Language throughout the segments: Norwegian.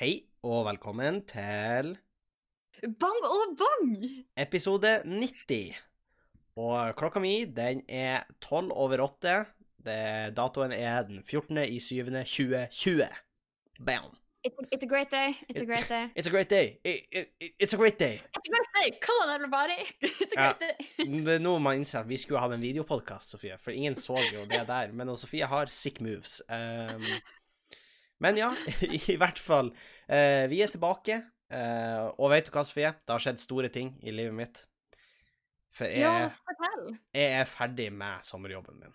Hei og velkommen til Bang og bang! episode 90. Og klokka mi, den er 12 over 8. Det, datoen er den 14. i 7. 2020. Bam. It's, it's a great day. It's a great day. It's a great day. It, it, it's a great day. It's a great day! Come on, everybody! It's a Ja. great day. Det er nå man innser at vi skulle hatt en videopodkast, Sofie, for ingen så jo det der. Men Sofie har sick moves. Um, men ja, i hvert fall. eh, vi er tilbake. eh, og vet du hva, Sofie? Det har skjedd store ting i livet mitt. For jeg, Ja, fortell. jeg er ferdig med sommerjobben min.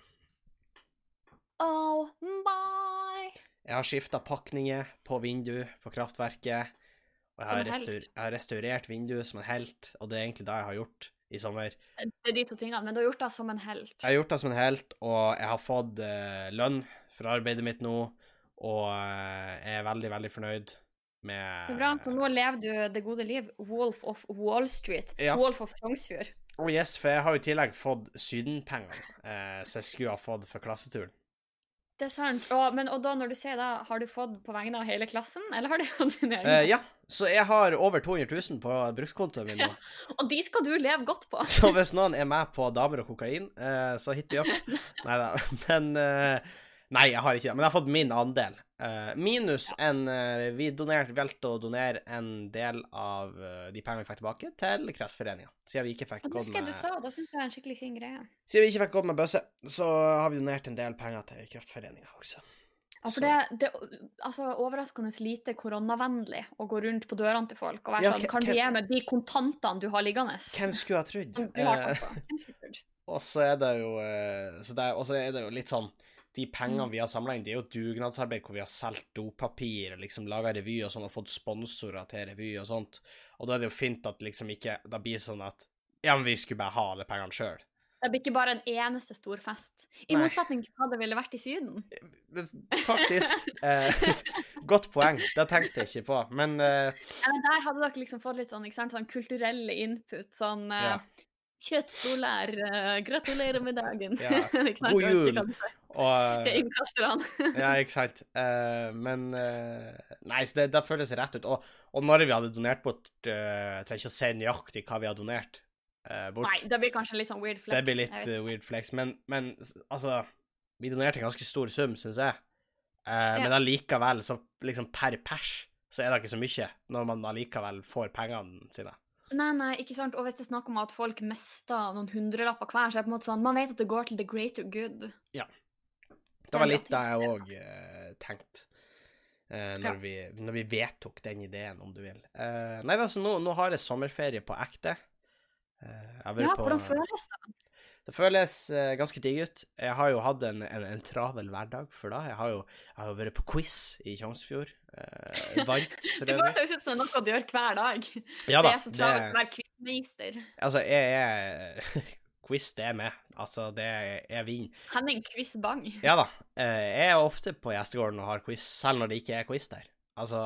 Oh my! Jeg har skifta pakninger på vindu på kraftverket. Og jeg har, jeg har restaurert vinduet som en helt, og det er egentlig det jeg har gjort i sommer. Det er de to tingene, men du har gjort det som en helt. Jeg har gjort det som en helt, og jeg har fått uh, lønn for arbeidet mitt nå, og eh, jeg er veldig, veldig fornøyd med Det er bra, så nå lever du det gode liv. Wolf of Wall Street. Ja. Wolf of Kongsfjord. Oh yes, for jeg har jo i tillegg fått Syden-penger, eh, som jeg skulle ha fått for klasseturen. Det er sant. Og, men, og da når du sier det, har du fått på vegne av hele klassen, eller har du hatt din egen? Eh, ja, så jeg har over 200 000 på brukskontoen min nå. Og de skal du leve godt på. Så hvis noen er med på damer og kokain, eh, så hit me up. Nei da. Men eh, Nei, jeg har ikke det. Men jeg har fått min andel. Uh, minus en uh, Vi donert, valgte å donere en del av uh, de pengene vi fikk tilbake, til Kreftforeningen. Siden vi ikke fikk gått jeg du sa, da syns jeg det er en skikkelig fin greie. Siden vi ikke fikk gått med bøsse, så har vi donert en del penger til Kreftforeningen også. Ja, for det, det altså, overraskende lite koronavennlig å gå rundt på dørene til folk og være Ja, sånn Kan du gi meg de kontantene du har liggende? Hvem skulle ha trodd? Og så er det jo litt sånn De pengene Mm. vi har samla inn, det er jo dugnadsarbeid hvor vi har solgt dopapir, liksom laga revy og sånn, og fått sponsorer til revy og sånt. Og da er det jo fint at liksom ikke Da blir det sånn at Ja, men vi skulle bare ha alle pengene sjøl. Det blir ikke bare en eneste stor fest. I Nei. motsetning til hva det ville vært i Syden. Faktisk. Eh, godt poeng. Det tenkte jeg ikke på. Men eh, Ja, men der hadde dere liksom fått litt sånn, sant, sånn kulturelle input. Sånn eh, Ja. Kjøttboller, eh, gratulerer med dagen. Ja. God jul. Hva det er. og innkasterne. Ja, ikke sant. Uh, men uh, Nei, så det, det føles rett ut. Og, og når vi hadde donert bort uh, Trenger ikke å si nøyaktig hva vi har donert eh, bort. Nei, det blir kanskje litt sånn weird flex. det blir litt jeg eh, weird flex. Men, men altså Vi donerte en ganske stor sum, syns jeg. Eh, Men allikevel, så liksom per pers, så er det ikke så mye når man allikevel får pengene sine. Nei, nei, ikke sant. Og hvis det er snakk om at folk mister noen hundrelapper hver, så er det på en måte sånn Man vet at det går til the greater good. Det var litt det jeg òg uh, tenkte. Uh, når, Ja. vi, når vi vedtok den ideen, om du vil. Uh, nei, altså, nå, nå har jeg sommerferie på ekte. Eh, Ja, på- hvordan føles det? Det føles eh, ganske digg ut. Jeg har jo hatt en, en, en travel hverdag for da. Jeg har jo, jeg har jo vært på quiz i Tjongsfjord. Eh, vant, for Du det høres ut som det er noe du gjør hver dag. Ja det er så travelt å være quizmeister. altså, jeg er Quiz, det er med. Altså, det er vinn. Henning Quiz Bang. Ja da. eh, jeg er ofte på gjestegården og har quiz, selv når det ikke er quiz der. Altså,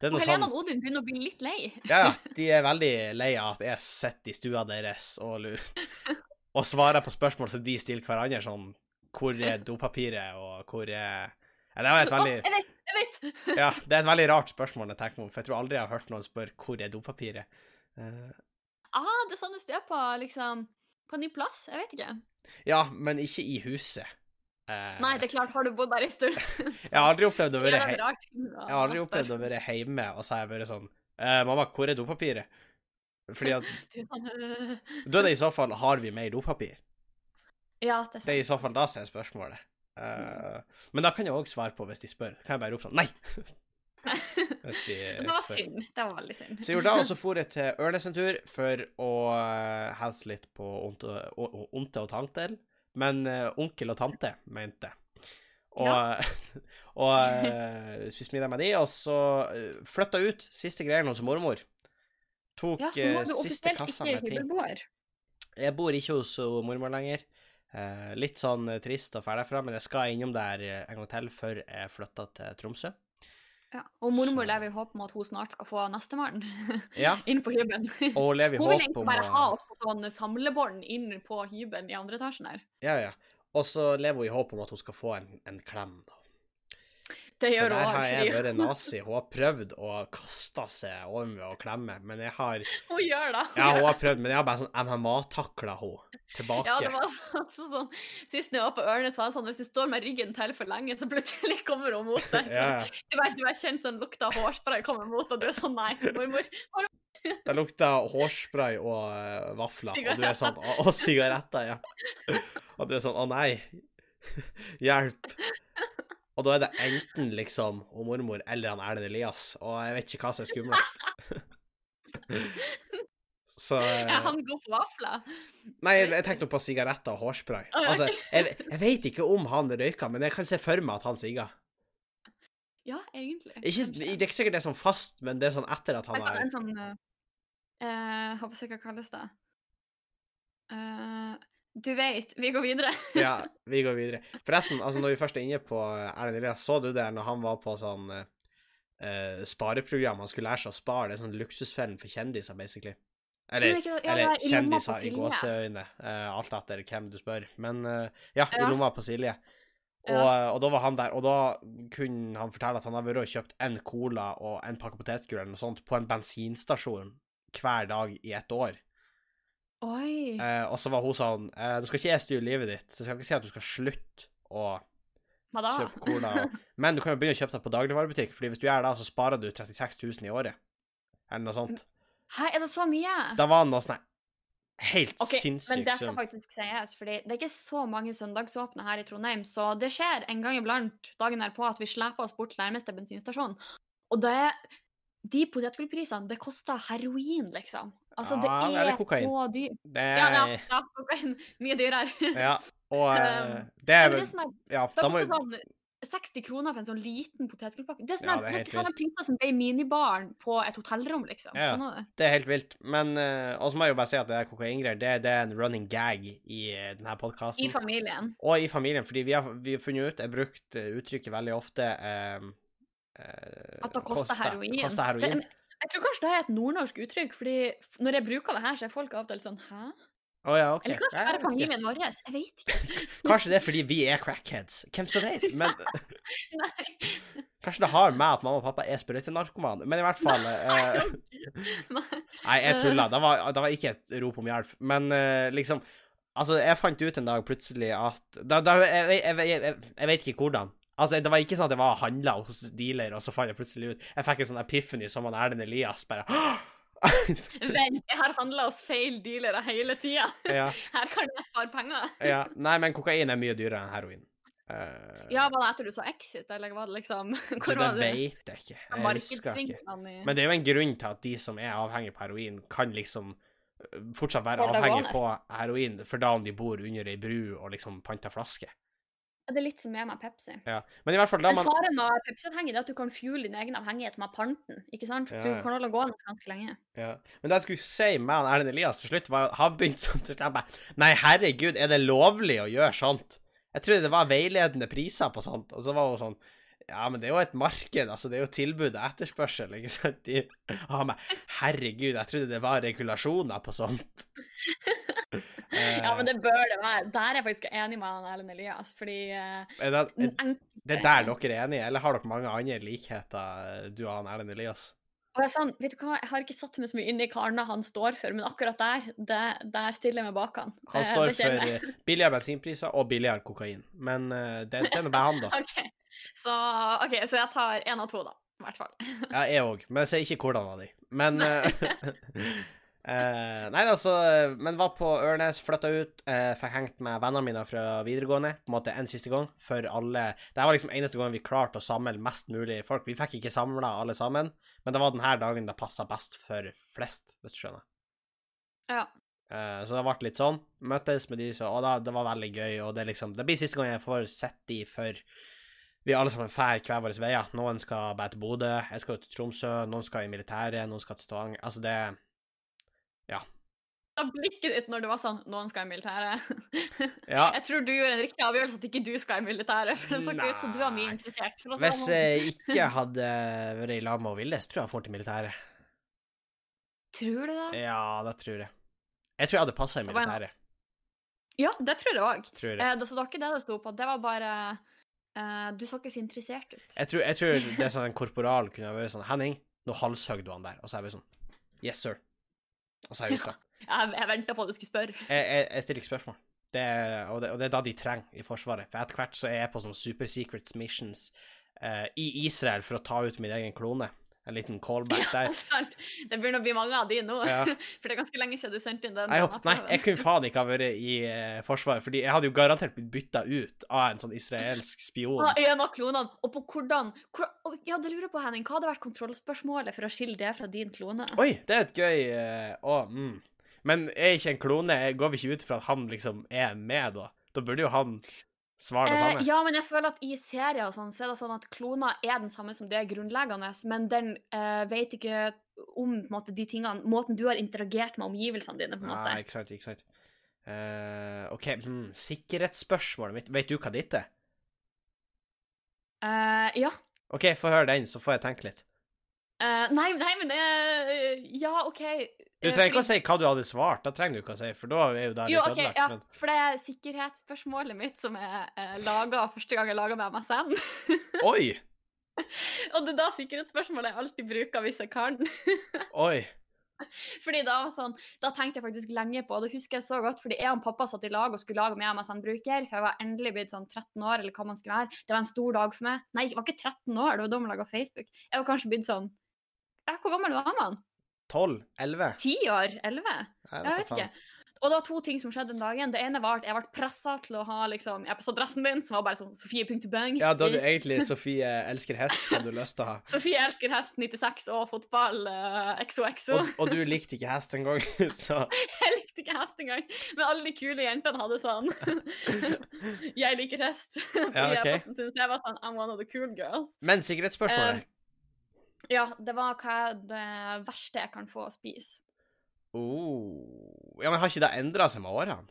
det er Og noe Helena sånn og Odin begynner å bli litt lei. Ja, ja. De er veldig lei av at jeg sitter i stua deres og, lurer og svarer på spørsmål som de stiller hverandre, sånn Hvor er dopapiret, og hvor er ja, Det var et Å, veldig jeg vet! Jeg vet! Ja, det er et veldig rart spørsmål, jeg tenker meg om, for jeg tror aldri jeg har hørt noen spørre hvor er dopapiret. Uh... Ah, det er sånn du er på, liksom På en ny plass? Jeg vet ikke. ja, men ikke i huset. Eh, Nei, det er klart, har du bodd der en stund Jeg har aldri opplevd å være, hei, jeg har aldri opplevd å være hjemme, og så har jeg vært sånn eh, Mamma, hvor er dopapiret? Fordi at Du Da er det i så fall Har vi mer dopapir? Ja, det er sant. Det er i så fall da som er spørsmålet. Eh, men da kan jeg òg svare på hvis de spør. Kan jeg bare rope sånn Nei! Det var synd. Det var veldig synd. Så jeg gjorde det, og så for jeg til Ørnes en tur for å hilse litt på onte, og tante. Men eh, onkel og tante, mente jeg. Og, og uh, spiste middag med de, og så flytta ut siste greiene hos mormor. Tok Ja, så eh, er du siste kassa med ting. Jeg bor ikke hos mormor lenger. Eh, litt sånn eh, trist og ferdig derfra, men jeg skal innom der eh, en gang til før jeg flytter til Tromsø. Ja. Og mormor Så- lever i håp om at hun snart skal få nestemann Ja, inn på hybelen. Hun vil egentlig bare ha oss på sånn samlebånd inn på hybelen i andre etasjen her. Ja, ja. Og så lever hun i håp om at hun skal få en, en klem, da. Det gjør For gjør der hun har jeg vært nazi. Hun har prøvd å kaste seg over meg og klemme, men jeg har Hun gjør det. Ja, hun har prøvd, men jeg har bare sånn MMA-takla henne tilbake. Ja, det var altså sånn Sist jeg var på Ørnes, var det sånn hvis du står med ryggen til for lenge, så plutselig kommer hun mot deg. Ja. Du vet, du har kjent sånn lukta av hårspray komme mot, og du er sånn nei, mormor. Det lukta hårspray og eh, vafler, og du er sånn og sigaretter, ja. Og du er sånn Å, nei. Hjelp. Og da er det enten liksom og mormor eller han Erlend Elias, og jeg vet ikke hva som er skumlest. Så eh, Er han god på vafler? Nei, jeg tenkte på sigaretter og hårspray. Altså, jeg, jeg vet ikke om han røyker, men jeg kan se for meg at han sigger. Ja, egentlig. Ikke, det er ikke sikkert det er sånn fast, men det er sånn etter at han har en sånn uh, eh, Håper jeg hva kalles det. Eh, du vet, vi går videre. Ja, vi går videre. Forresten, altså når vi først er inne på Erlend Elias, så du det når han var på sånn eh, eh, spareprogram, han skulle lære seg å spare, det er sånn luksusfellen for kjendiser, basically. Eller, ikke- ja, eller kjendiser i gåseøyne, uh, alt etter hvem du spør. Men uh, ja, i Ja. lomma på Silje. Og, og da var han der, og da kunne han fortelle at han har vært og kjøpt en cola og en pakke potetgull eller noe sånt på en bensinstasjon hver dag i ett år. Oi. Eh, og så var hun sånn eh, Du skal ikke jeg styre livet ditt, så jeg skal ikke si at du skal slutte å kjøpe cola. Men du kan jo begynne å kjøpe det på dagligvarebutikk, Fordi hvis du gjør det, så sparer du 36 000 i året. Eller noe sånt. Hæ, er det så mye? Da var det noe sånn helt sinnssykt. men det skal faktisk sies, fordi det er ikke så mange søndagsåpne her i Trondheim, så det skjer en gang iblant dagen her på at vi sleper oss bort til nærmeste bensinstasjon. Og det De potetgullprisene, det koster heroin, liksom. Altså, det Ja, er, eller kokain. så dyrt. Det Ja, ja, er ja, kokain. Mye dyrere. Ja, og eh, Um, det er men det vel er sånn Ja, da må sånn 60 kroner for en sånn liten potetgullpakke. Det er sånn Ja, det er det er samme priser som det i minibaren på et hotellrom, liksom. Ja. sånn? Det er helt vilt. Men uh, Og så må jeg jo bare si at det er kokaingreier, det, det er en running gag i uh, denne podkasten. I familien. Og i familien, fordi vi har, vi har funnet ut Jeg brukte eh, uttrykket veldig ofte uh, uh, At det koster heroin. Koster heroin. Jeg tror kanskje det er et nordnorsk uttrykk, fordi når jeg bruker det her, så er folk av og til sånn Hæ? Oh, ja, OK. Eller kanskje det er familien vår? Jeg vet ikke. Kanskje det er fordi vi er crackheads. Hvem som vet? Men kanskje det har med at mamma og pappa er sprøytenarkomane. Men i hvert fall eh, Nei. Nei, jeg tulla. Det var, det var ikke et rop om hjelp. Men eh, liksom Altså, jeg fant ut en dag plutselig at da, da, jeg, jeg, jeg, jeg, jeg vet ikke hvordan. Altså, Det var ikke sånn at jeg var handla hos dealer, og så fant jeg plutselig ut Jeg fikk en sånn epiphany som han Erlend Elias. bare Vent, jeg har handla hos feil dealere hele tida. ja, Her kan jeg spare penger. ja. Nei, men kokain er mye dyrere enn heroin. Uh, Ja, var det etter du så Exit, eller var det liksom Hvor det var det? vet jeg ikke. Jeg husker ikke. I Men det er jo en grunn til at de som er avhengige på heroin, kan liksom øh, fortsatt være avhengige på heroin, for da om de bor under ei bru og liksom panter flaske. Ja, Det er litt som med meg Pepsi. Ja. Men i hvert fall da man faren med Pepsi-avhengig er at du kan fuele din egen avhengighet med panten. ikke sant? Ja, Du kan holde gående ganske lenge. ja. Men det jeg skulle si med Erlend Elias til slutt, var at han begynte sånn til slutt bare Nei, herregud, er det lovlig å gjøre sånt? Jeg trodde det var veiledende priser på sånt. Og så var hun sånn Ja, men det er jo et marked, altså. Det er jo tilbud og etterspørsel, ikke sant? De, har bare Herregud, jeg trodde det var regulasjoner på sånt. Ja, men det bør det være. Der er jeg faktisk enig med han Erlend Elias, fordi eh, er det, er det der dere er enige, eller har dere mange andre likheter, du og han Erlend Elias? Og jeg, sa sånn, vet du hva, jeg har ikke satt meg så mye inn i hva han står for, men akkurat der, det, der stiller jeg meg bak han. Han står for eh, billigere bensinpriser og billigere kokain. Men eh, det, det er nå bare han, da. OK. Så, ok, så jeg tar én av to, da. I hvert fall. Ja, jeg òg, men jeg sier ikke hvordan av de. Men eh, Nei, altså Men var på Ørnes, flytta ut, uh, fikk hengt med vennene mine fra videregående på en måte en siste gang for alle Det var liksom eneste gangen vi klarte å samle mest mulig folk. Vi fikk ikke samla alle sammen, men det var denne dagen det passa best for flest, hvis du skjønner. Ja. Uh, så det ble litt sånn. Møttes med de, så, og da, det var veldig gøy. Og det, liksom, det blir siste gang jeg får sett de før vi alle sammen drar hver våre veier. Noen skal bare til Bodø, jeg skal til Tromsø, noen skal i militæret, noen skal til Stavanger. Altså, det Da blikket ditt når du var sånn Noen skal i militæret. Ja. Jeg tror du gjorde en riktig avgjørelse at ikke du skal i militæret. For det så ikke ut som du var mye interessert. Hvis sånn. jeg ikke hadde vært i lag med ville, så tror jeg jeg får til militæret. Tror du det? Ja, det tror jeg. Jeg tror jeg hadde passa i Det militæret. Ja, det tror jeg òg. Eh, det- så det var ikke det det sto på. Det var bare eh, du så ikke så interessert ut. Jeg tror, jeg tror det sånn en korporal kunne vært sånn Henning, nå halshøgde du han der. Og så er vi sånn Yes, sir. Og så har jeg gjort det. Jeg, jeg venta på at du skulle spørre. Jeg, jeg, jeg stiller ikke spørsmål. Det er, og, det, og det er da de trenger i Forsvaret. For etter hvert så er jeg på sånne super secrets missions eh, i Israel for å ta ut min egen klone. En liten callback Ja, der. sant. Det begynner å bli mange av de nå. Ja. For det er ganske lenge siden du sendte inn den. Jeg nei, jeg kunne faen ikke ha vært i eh, Forsvaret, fordi jeg hadde jo garantert blitt bytta ut av en sånn israelsk spion. Ja, en av klonene. Og på hvordan hvor, Ja, det lurer på, Henning. Hva hadde vært kontrollspørsmålet for å skille det fra din klone? Oi, det er et gøy eh, Å, mm. Men er ikke en klone Går vi ikke ut fra at han liksom er med, da? Da burde jo han svare det Eh, samme. ja, men jeg føler at i serier sånn, så er det sånn at kloner er den samme som det er grunnleggende, men den eh, vet ikke om måte, de tingene, måten du har interagert med omgivelsene dine, på en måte. Nei, ikke sant, ikke sant. Uh, OK, hmm, sikkerhetsspørsmålet mitt Vet du hva ditt er? Uh, ja. OK, få høre den, så får jeg tenke litt. Uh, nei, nei, men det Ja, OK. Du trenger ikke å si hva du hadde svart, da trenger du ikke å si, for da er jo det litt Jo, okay, ødelagt. ja, Men for det er sikkerhetsspørsmålet mitt som er eh, laga første gang jeg laga med MSN. oi! og det er da sikkerhetsspørsmålet jeg alltid bruker hvis jeg kan. Oi. Fordi da, sånn, da tenkte jeg faktisk lenge på, og det husker jeg så godt, fordi jeg og pappa satt i lag og skulle lage med MSN-bruker, for jeg var endelig blitt sånn 13 år, eller hva man skulle være. Det var en stor dag for meg. Nei, jeg var ikke 13 år, det var da man laga Facebook. Jeg var kanskje blitt sånn ja, Hvor gammel var man? 12? 11? 10 år? 11? Jeg vet ikke. Og det var to ting som skjedde den dagen. Det ene var at jeg ble pressa til å ha liksom, jeg på dressen min, som var bare sånn Sofie.bang. Ja, da du egentlig Sofie elsker hest, hadde du lyst til å ha. Sofie elsker hest 96 og fotball uh, XOXO. Og, og du likte ikke hest engang, så Jeg likte ikke hest engang, men alle de kule jentene hadde sånn Jeg liker hest. Ja, okay. jeg, e-posten jeg var sånn I'm one of the cool girls. Men sikkerhetsspørsmålet Ja, det var hva er det verste jeg kan få å spise. oh. Ja, men har ikke det endra seg med årene?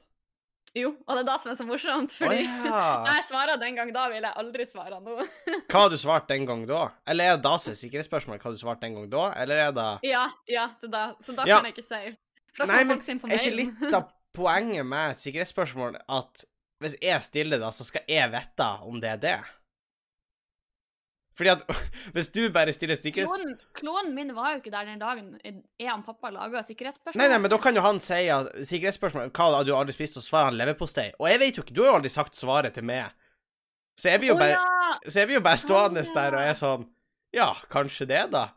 Jo, og det er det som er så morsomt, fordi fordi ja. Jeg svarer den gang da, vil jeg aldri svare nå. Hva har du svart den gang da? Eller er det da som er sikkerhetsspørsmålet hva du svarte den gang da, eller er det Ja, ja, det er da. Så da Ja. kan jeg ikke si. For Nei, men er ikke litt av poenget med et sikkerhetsspørsmål at hvis jeg stiller det, så skal jeg vite om det er det? Fordi at hvis du bare stiller sikkerhets... Klonen, klonen min var jo ikke der den dagen jeg og pappa laga sikkerhetsspørsmål. Nei, nei, men da kan jo han si at sikkerhetsspørsmål Hva har du aldri spist? Og svarer han leverpostei. Og jeg vet jo ikke, du har jo aldri sagt svaret til meg. Så jeg blir jo bare, bare, ja! så jeg blir jo bare stående ja. der og er sånn Ja, kanskje det, da.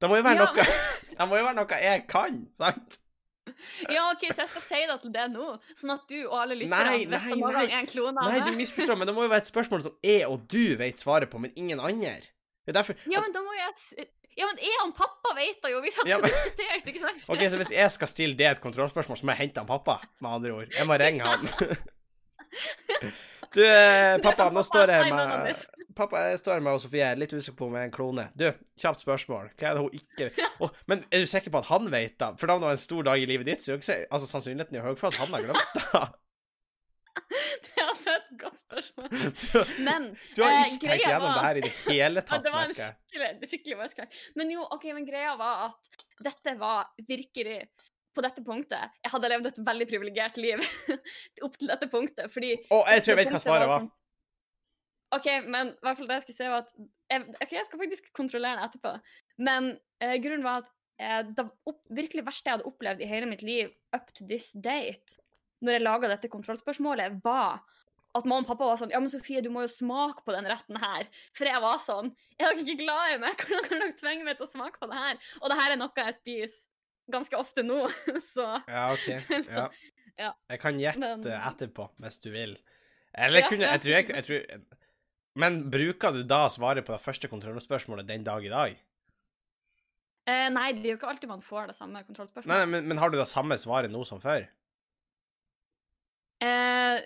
Det må jo være Ja. noe Det må jo være noe jeg kan, sant? Ja, OK, så jeg skal si det til deg nå, sånn at du og alle lytterne vet om hva nei. en klone Nei, du misforstår, men det må jo være et spørsmål som jeg og du vet svaret på, men ingen andre. Det er derfor Ja, men da må jeg Ja, men jeg og pappa vet det jo, vi satt Ja, og diskuterte, ikke sant? OK, så hvis jeg skal stille det et kontrollspørsmål, så må jeg hente han pappa, med andre ord. Jeg må ringe han. Du, eh, pappa, sånn nå står jeg med. Pappa, jeg står med Sofie, jeg er litt usikker på om jeg er en klone. Du, kjapt spørsmål. Hva er det hun ikke oh, Men er du sikker på at han vet det? For da det var en stor dag i livet ditt, så er jo ikke altså, sannsynligheten er høy for at han har glemt det. Det er altså et godt spørsmål. Du, Men du har eh, ikke tenkt gjennom var- det her i det hele tatt, det var en skikkelig, skikkelig. Men jo, ok, men greia var at dette var virkelig På dette punktet Jeg hadde levd et veldig privilegert liv opp til dette punktet, fordi Å, jeg tror jeg vet hva svaret var. sånn- OK, men i hvert fall det jeg skulle si, var at jeg, ok, jeg skal faktisk kontrollere det etterpå. Men eh, grunnen var at eh, det opp, virkelig verste jeg hadde opplevd i hele mitt liv up to this date, når jeg laga dette kontrollspørsmålet, var at mamma og pappa var sånn Ja, men Sofie, du må jo smake på den retten her. For jeg var sånn Er dere ikke glad i meg? Hvordan kan dere tvinge meg til å smake på det her? Og det her er noe jeg spiser ganske ofte nå, så Ja, OK. Ja. Ja. Jeg kan gjette etterpå, hvis du vil. Eller Ja, kunne. Jeg tror jeg, jeg tror, Men bruker du da svaret på det første kontrollspørsmålet den dag i dag? eh, Nei, det er jo ikke alltid man får det samme kontrollspørsmålet. nei, men, men har du det samme svaret nå som før? Eh,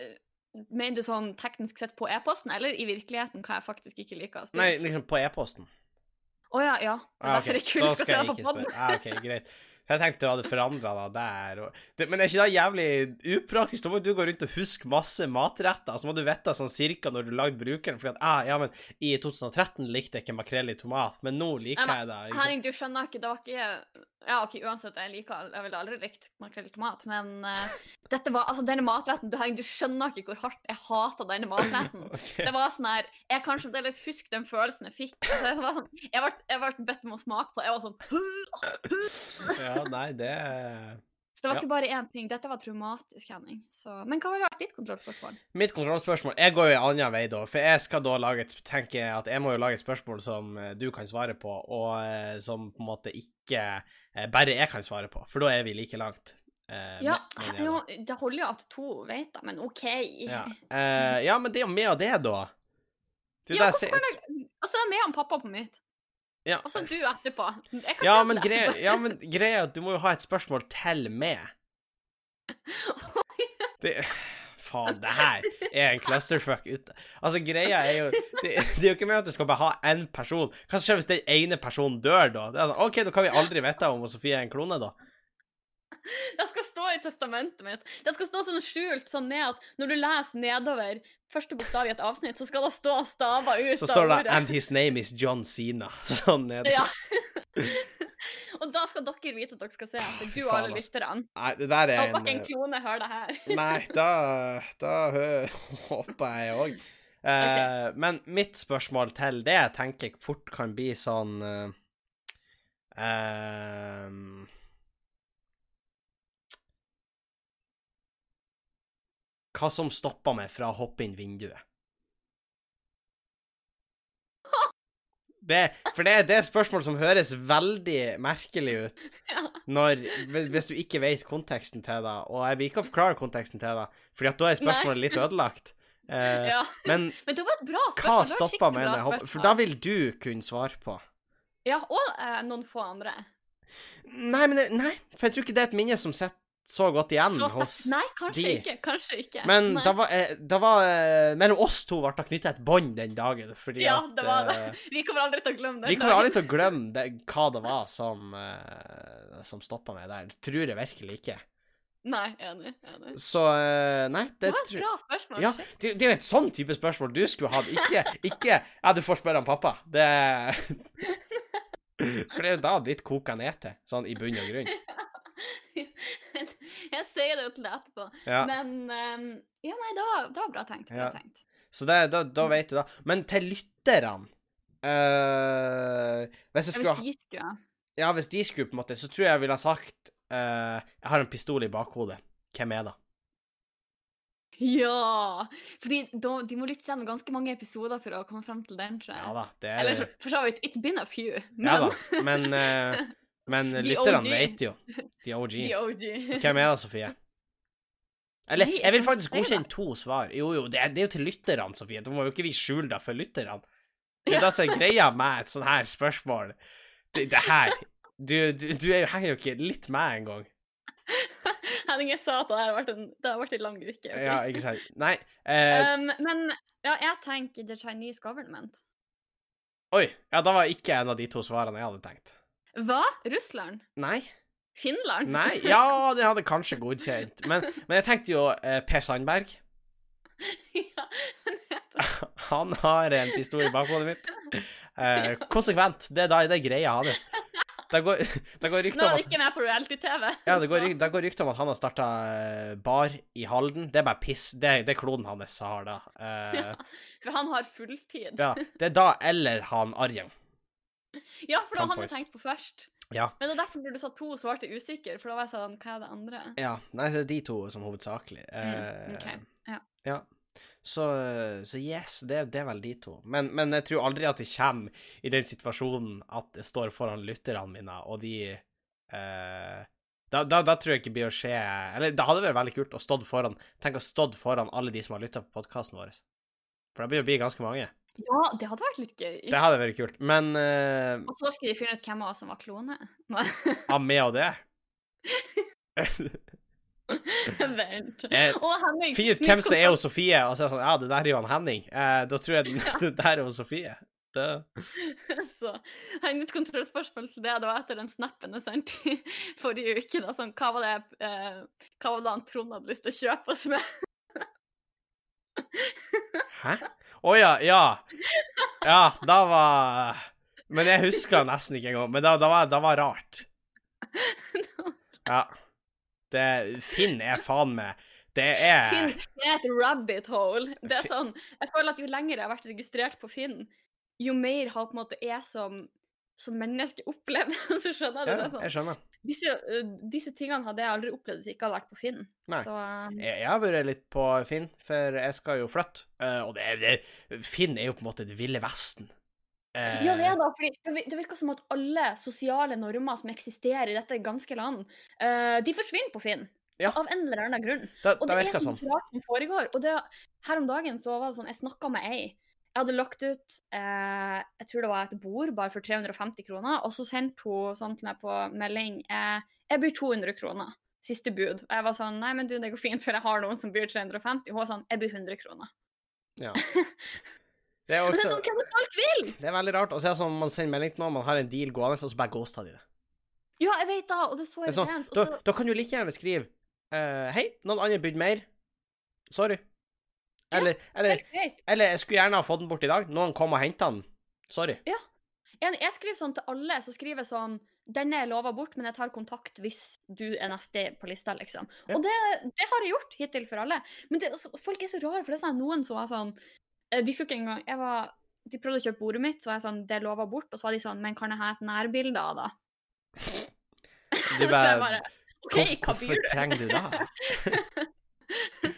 mener du sånn teknisk sett på e-posten, eller i virkeligheten hva jeg faktisk ikke liker å spise? Nei, liksom på e-posten. Å ja, ja. Det er Ah, derfor jeg ikke skal jeg på spørre. Ah, ok, greit. Jeg tenkte du hadde forandra deg der. Og... Det, men er ikke det jævlig upraktisk? Da må du gå rundt og huske masse matretter, så må du vite sånn cirka når du lagde brukeren. For at, ah, ja, men i 2013 likte jeg ikke makrell i tomat, men nå liker jeg det. ikke? Henning, du skjønner ikke, det var ikke Ja, OK, uansett, jeg liker Jeg ville aldri likt makrell i tomat, men uh, dette var Altså, denne matretten Du, du skjønner ikke hvor hardt jeg hata denne matretten. okay. Det var sånn her Jeg kan fremdeles huske den følelsen jeg fikk. Altså, det var sånn, jeg, ble, jeg ble bedt om å smake på det. Jeg var sånn Ja, nei, det Så det var Ja. ikke bare én ting. Dette var traumatisk, Henning. Så, men hva ville vært ditt kontrollspørsmål? Mitt kontrollspørsmål Jeg går jo en annen vei, da. For jeg skal da lage et tenke at jeg må jo lage et spørsmål som eh, du kan svare på, og eh, som på en måte ikke bare jeg kan svare på. For da er vi like langt. Eh, Ja, med, jeg det holder jo at to vet det, men OK. Ja. Eh, ja, men det er jo med og det, da. Det Ja, hvorfor kan jeg Altså, det er med han pappa på mitt. ja. Og så du etterpå. Ja, men greia ja, men greia er at du må jo ha et spørsmål til med. Det Faen, det her er en clusterfuck ute. Altså, greia er jo det, det er jo ikke med at du skal bare ha én person. Hva skjer hvis den ene personen dør, da? Det er sånn, OK, da kan vi aldri vite om Sofie er en klone, da. Det skal stå i testamentet mitt. Det skal stå sånn skjult sånn ned at når du leser nedover første bokstav i et avsnitt, så skal det stå staver ut Så står det. 'And his name is John Cena'. Sånn nede. Ja. og da skal dere vite at dere skal se etter, du og alle lytterne. Nei, det der Jeg er håper ikke en en klone hører det her. Nei, da, da håper jeg òg. Eh, Men mitt spørsmål til det jeg tenker fort kan bli sånn eh, ehm, Hva som stopper meg fra å hoppe inn vinduet? Det, for det, det er et spørsmål som høres veldig merkelig ut Ja. når, hvis- du ikke vet konteksten til det, og jeg vil ikke forklare konteksten til det, at da er spørsmålet litt ødelagt. Eh, Ja. Men Men det var et bra spørsmål. hva stoppa med hopper? For da vil du kunne svare på. Ja, og eh, noen få andre. Nei, men det, nei, for jeg tror ikke det er et minne som sitter så godt igjen Så hos. Nei, kanskje de. ikke. Kanskje ikke. Men da var, eh, da var eh, Mellom oss to ble det knytta et bånd den dagen, fordi Ja, at det var eh, Vi kommer aldri til å glemme det. Vi kommer aldri til å glemme det, hva det var som, uh, som stoppa meg der. Det tror jeg virkelig ikke. Nei, enig. enig. Så Nei, det, Det var et bra spørsmål. Ja, det, det er jo et sånn type spørsmål du skulle hatt. Ikke, ikke Ja, du får spørre han pappa. Det For det er jo da ditt koker ned til, sånn i bunn og grunn. Jeg sier det jo til deg etterpå. Ja. Men um, Ja, nei, det var, det var bra tenkt. Bra Ja. tenkt. Så det, da, da vet du da. Men til lytterne uh, Hvis skulle Hvis de skulle Ja, hvis de skulle, på en måte, så tror jeg jeg ville ha sagt uh, Jeg har en pistol i bakhodet. Hvem er det? Ja! Fordi da, de må lytte gjennom ganske mange episoder for å komme frem til den, tror jeg. Ja da, det Eller er så, for så vidt, it's been a few. Men Ja da. Men, eh, men The lytterne vet jo. De OG. the OG. Hvem er det, Sofie? Eller, jeg vil faktisk godkjenne to svar. Jo, jo, det er, det er jo til lytterne, Sofie. Da må jo ikke vi skjule det for lytterne. Det er det som er greia med et sånt her spørsmål. Det, det her Du, du, du er henger jo ikke litt med engang. Henning, jeg sa at det har vært en, det har vært en lang uke. Okay? Ja, ikke sant. Nei. Eh, Um, men ja, jeg tenker the Chinese government. oi. Ja, da var ikke en av de to svarene jeg hadde tenkt. Hva? Russland? Nei. Finland? Nei. Ja, det hadde kanskje godkjent. Men, men jeg tenkte jo eh, Per Sandberg. ja, Han har en pistol i bakhodet mitt. Eh, konsekvent. Det er da det er greia hans. Det går, det går er om at ikke med på reality-TV. Ja, det går, det går rykter om at han har starta bar i Halden. Det er bare piss. Det, det er kloden hans har da. Eh, For han har fulltid. ja, det er da eller han Arjen. Ja, for det var han jeg tenkte på først. Ja. Men det er derfor når du sa to, svarte usikker, for da var jeg sånn, hva er det andre? ja. Nei, det er de to som hovedsakelig. Mm, okay. ok, ja. ja. Så, så yes, det, det er vel de to. Men, men jeg tror aldri at jeg kommer i den situasjonen at jeg står foran lytterne mine, og de eh, da, da, da tror jeg ikke det blir å skje Eller det hadde vært veldig kult å stått foran Tenk å stått foran alle de som har lytta på podkasten vår. For det blir jo ganske mange. Ja, det hadde vært litt gøy. Det hadde vært kult. Men uh, Og så skulle de finne ut hvem av oss som var klone. av med og det Vent. Eh, Å, Henning! Finn ut hvem som er hos Sofie, og så er det sånn Ja, det der er jo han Henning. Eh, da tror jeg den, det der er hos Sofie. Det. Så, mitt kontrollspørsmål til det, det var etter den snappen jeg sendte forrige uke. Da, sånn, hva var det eh, Hva var det han Trond hadde lyst til å kjøpe oss med? Hæ? Å ja, ja. Ja, da var Men jeg husker nesten ikke engang. Men da, da, var, da var rart. Ja. Det, Finn er faen meg Det er Finn er et rabbit hole. Det er sånn, jeg føler at Jo lenger jeg har vært registrert på Finn, jo mer har på en måte jeg som, som menneske opplevd. Så skjønner du ja, det? Sånn. Jeg skjønner. Disse, øh, disse tingene hadde jeg aldri opplevd hvis jeg ikke hadde vært på Finn. Nei. Så øh, Jeg, jeg har vært litt på Finn, for jeg skal jo flytte. Uh, og det, det, Finn er jo på en måte det ville vesten. Uh... Ja, det er da, fordi det det virker som at alle sosiale normer som eksisterer i dette ganske land, uh, de forsvinner på Finn. Ja. Av en eller annen grunn. Da, Og det er så sånn. som foregår. Og det, her om dagen så var det sånn, jeg snakka med ei. Jeg hadde lagt ut eh, jeg tror det var et bord bare for 350 kroner, og så sendte hun sånn til meg på melding eh, jeg byr 200 kroner. Siste bud. Og jeg var sånn Nei, men du, det går fint, for jeg har noen som byr 350. Hun var sånn Jeg byr 100 kroner. Ja. Det er Men det er sånn folk vil! Det er veldig rart Og så er det sånn man sender melding til noen, man har en deal gående, og så bare ghoster de det. Ja, jeg vet da, og det er så det er sånn, da, da kan du like gjerne skrive uh, Hei, noen andre bydde mer. Sorry. Eller, eller, eller jeg skulle gjerne ha fått den bort i dag. Noen kom og henta den. Sorry. Jeg, jeg skriver sånn til alle, så skriver jeg sånn Denne er lova bort, men jeg tar kontakt hvis du er neste på lista, liksom. Ja. Og det, det har jeg gjort hittil for alle. Men det, altså, folk er så rare, for det er sånn noen som var sånn eh, De skulle ikke engang jeg var, De prøvde å kjøpe bordet mitt, så var jeg sånn Det er lova bort. Og så var de sånn Men kan jeg ha et nærbilde av det? Du så jeg bare bare OK, hva byr du? Hvorfor trenger du det?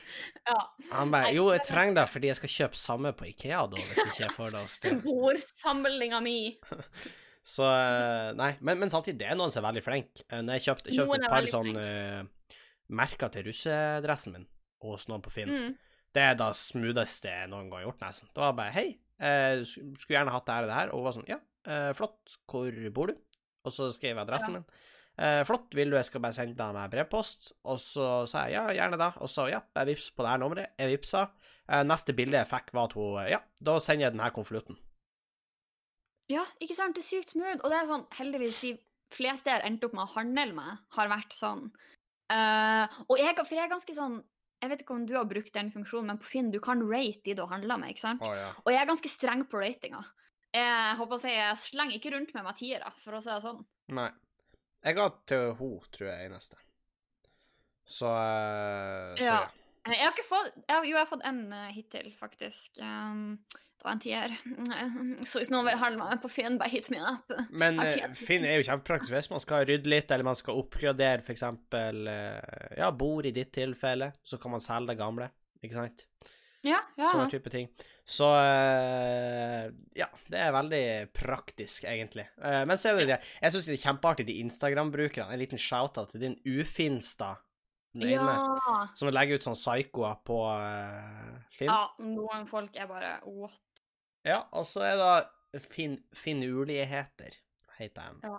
Ja. Han bare Jo, jeg trenger det fordi jeg skal kjøpe samme på Ikea, da, hvis ikke jeg får det hos deg. Bordsamlinga mi. Så eh, Nei, men, men samtidig, det er noen som er veldig flinke. Eh, Når jeg kjøpte, kjøpt et par sånne sånn eh, merker til russedressen min hos noen på Finn. Mm. Det er det smootheste jeg noen gang har gjort, nesten. Det var bare Hei, uh, skulle gjerne hatt det her og det her. Og hun var sånn Ja, uh, flott. Hvor bor du? Og så skrev jeg adressen Ja. min. Eh, flott, vil du jeg skal bare sende deg med brevpost? Og så sa jeg ja, gjerne det. Og så ja, jeg vips på det her nummeret. Jeg vipsa. Eh, neste bilde jeg fikk, var at hun eh, Ja, da sender jeg den her konvolutten. Ja, ikke sant? Det er sykt smooth. Og det er sånn, heldigvis, de fleste jeg har endt opp med å handle med, har vært sånn. Eh, og jeg, for jeg er ganske sånn Jeg vet ikke om du har brukt den funksjonen, men på Finn du kan rate de du har handla med, ikke sant? Oh, ja. Og jeg er ganske streng på ratinga. Jeg håper å si, jeg slenger ikke rundt med meg tiere, for å si det sånn. Nei. Jeg ga til henne, tror jeg, eneste. Så, eh, så Ja. ja. Eh, Jeg har ikke fått jeg, har- Jo, jeg har fått en uh, hittil, faktisk. Um, det var en tier. Så hvis noen vil handle meg på Finn, bare hit me up. Men eh, Finn er jo kjempepraktisk hvis man skal rydde litt, eller man skal oppgradere f.eks. Uh, ja, bord i ditt tilfelle, så kan man selge det gamle, ikke sant? Ja, ja. Sånne type ting. Så eh, ja, det er veldig praktisk, egentlig. Eh, men så er det det Jeg syns det er kjempeartig, de Instagram-brukerne. En liten shout-out til din Ufinstad. Ja. som legger ut sånn psykoer på uh, Finn. ja, noen folk er bare what? Ja, og så er det fin, Finurligheter, heter den. Ja.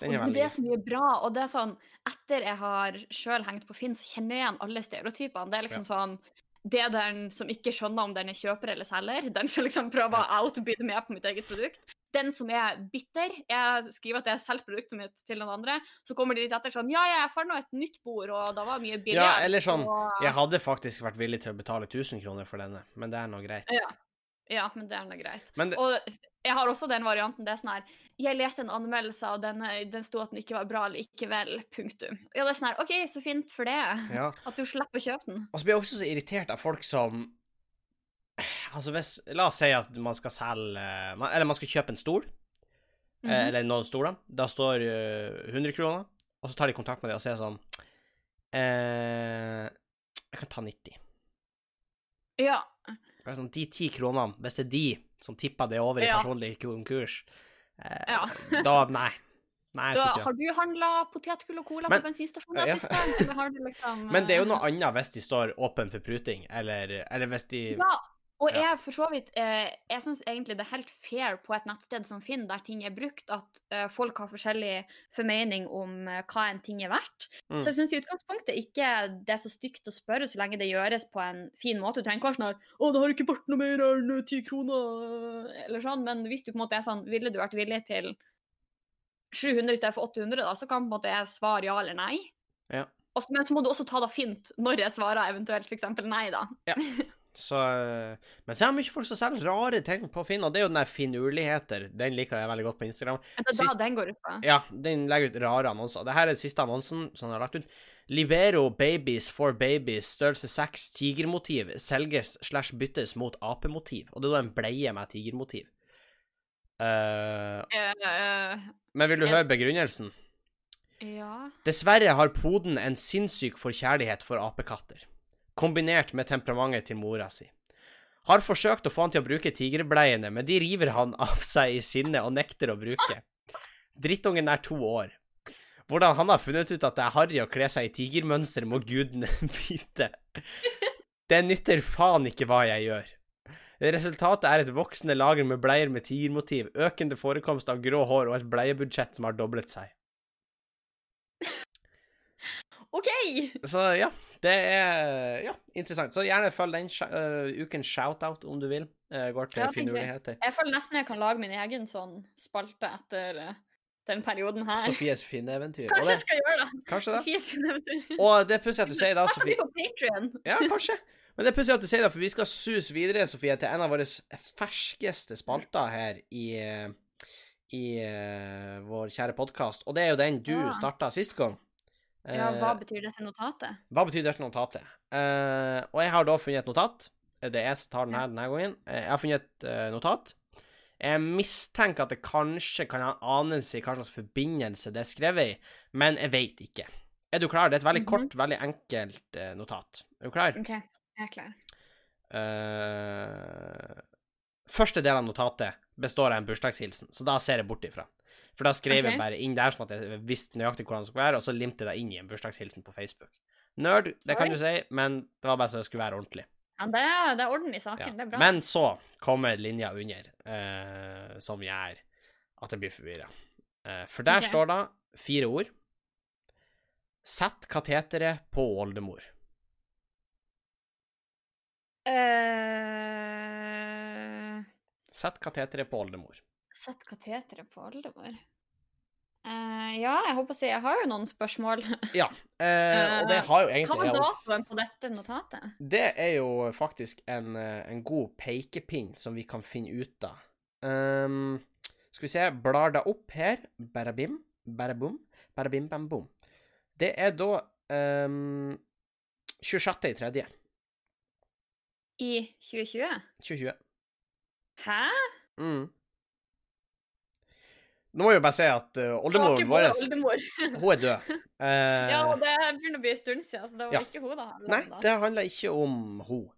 Den Og det som er bra. Og det er sånn, etter jeg har sjøl hengt på Finn, så kjenner jeg igjen alle stereotypene. Det er liksom sånn Det er den som ikke skjønner om den er kjøper eller selger. Den som liksom prøver å outbide meg på mitt eget produkt. Den som er bitter. Jeg skriver at jeg har solgt produktet mitt til noen andre. Så kommer de litt etter sånn Ja, jeg fant nå et nytt bord, og da var mye billigere. Ja, eller sånn, så- Jeg hadde faktisk vært villig til å betale 1000 kroner for denne, men det er nå greit. Ja. Ja, men det er nå greit. Det, Og jeg har også den varianten. Det er sånn her Jeg leste en anmeldelse, og den, den sto at den ikke var bra likevel. Punktum. Ja, det er sånn her OK, så fint for det. ja. At du slipper å kjøpe den. Og så blir jeg også så irritert av folk som Altså, hvis La oss si at man skal selge Eller man skal kjøpe en stol, Mm -hmm. eller noen stoler. Da står eh, 100 kroner, og så tar de kontakt med deg og sier sånn eh, Jeg kan ta 90. Ja. Sånn, De ti kronene, hvis det er de som tipper det over i Ja. personlig konkurs, eh, Ja. da Nei. Nei, Da, har du handla potetgull og cola Men- på bensinstasjonen Ja. sist gang? Liksom Men det er jo eh, noe annet hvis de står åpen for pruting, eller, eller hvis de Ja, og jeg for så vidt eh, Jeg syns egentlig det er helt fair på et nettsted som Finn, der ting er brukt, at eh, folk har forskjellig formening om eh, hva en ting er verdt. Mm. Så jeg syns i utgangspunktet ikke det er så stygt å spørre, så lenge det gjøres på en fin måte. Du trenger ikke være sånn her 'Å, det har ikke vært noe mer enn ti kroner', eller sånn, men hvis du på en måte er sånn Ville du vært villig til 700 i stedet for 800, da, så kan på en måte jeg svare ja eller nei. Ja. Og så- men så må du også ta det fint når jeg svarer eventuelt f.eks. nei, da. Så, eh, men så er det mye folk som selger rare ting på Finn, og det er jo den der finurligheter. Den liker jeg veldig godt på Instagram. Er da Sist- den går ut på? Ja, den legger ut rare annonser. Dette er den siste annonsen som han har lagt ut. Libero Babies for Babies størrelse 6 tigermotiv selges slash byttes mot apemotiv. Og det er da en bleie med tigermotiv. Uh, uh, uh, men vil du høre begrunnelsen? ja Dessverre har poden en sinnssyk forkjærlighet for apekatter, kombinert med temperamentet til mora si. Har forsøkt å få han til å bruke tigerbleiene, men de river han av seg i sinne og nekter å bruke. Drittungen er to år. Hvordan han har funnet ut at det er harry å kle seg i tigermønster, må gudene vite. Det nytter faen ikke hva jeg gjør. Resultatet er et voksende lager med bleier med tigermotiv, økende forekomst av grå hår og et bleiebudsjett som har doblet seg. OK! Så ja, det er ja, interessant. Så gjerne følg den uh, øh, ukens shoutout om du vil. Uh, går til Ja, finurligheter. Jeg føler nesten jeg kan lage min egen sånn spalte etter uh, den perioden her. Sofies finneeventyr. Kanskje jeg skal gjøre det. kanskje det. Sofies eventyr. Og det er pussig at du sier det, Sofie. på Patreon. Ja, kanskje. Men det er pussig at du sier det, for vi skal sus videre, Sofie, til en av våre ferskeste spalter her i, eh, i uh, vår kjære podkast. Og det er jo den du Ja. starta sist gang. Ja, hva Eh, betyr dette notatet? Hva betyr dette notatet? Uh, og jeg har da funnet et notat. Det er jeg som tar den her denne gangen. Eh, Jeg har funnet et uh, notat. Jeg mistenker at det kanskje kan ha en anelse i hva slags forbindelse det er skrevet i, men jeg vet ikke. Er du klar? Det er et veldig Mhm. kort, veldig enkelt uh, notat. Er du klar? OK, jeg er klar. Eh, første del av notatet består av en bursdagshilsen, så da ser jeg bort ifra. For da skrev jeg bare inn der sånn at jeg visste nøyaktig hvordan det skulle være, og så limte jeg det inn i en bursdagshilsen på Facebook. Nerd, det kan Oi. du si, men det var bare så det skulle være ordentlig. Ja, det, er, det er orden i saken. Ja. Det er bra. Men så kommer linja under, eh, som gjør at jeg blir forvirra. Eh, for der okay. står det fire ord. Sett kateteret på oldemor. Eh, Sett kateteret på oldemor. Sett kateteret på oldemor. Uh, ja, jeg håper å si Jeg har jo noen spørsmål. Ja, uh, og det har jo Hva egentlig var jeg også. datoen på dette notatet? Det er jo faktisk en, eh, en god pekepinn som vi kan finne ut av. Um, skal vi se, blar deg opp her. Barabim, barabum, barabim, bam, bom. Det er da um, 26. i tredje, I 2020? 2020. Hæ? Mm. Nå må jeg jo bare si at uh, oldemoren vår, hun er død. Uh, ja, og det begynner å bli en stund siden, så det var Ja. ikke hun da. nei, det handler ikke om hun.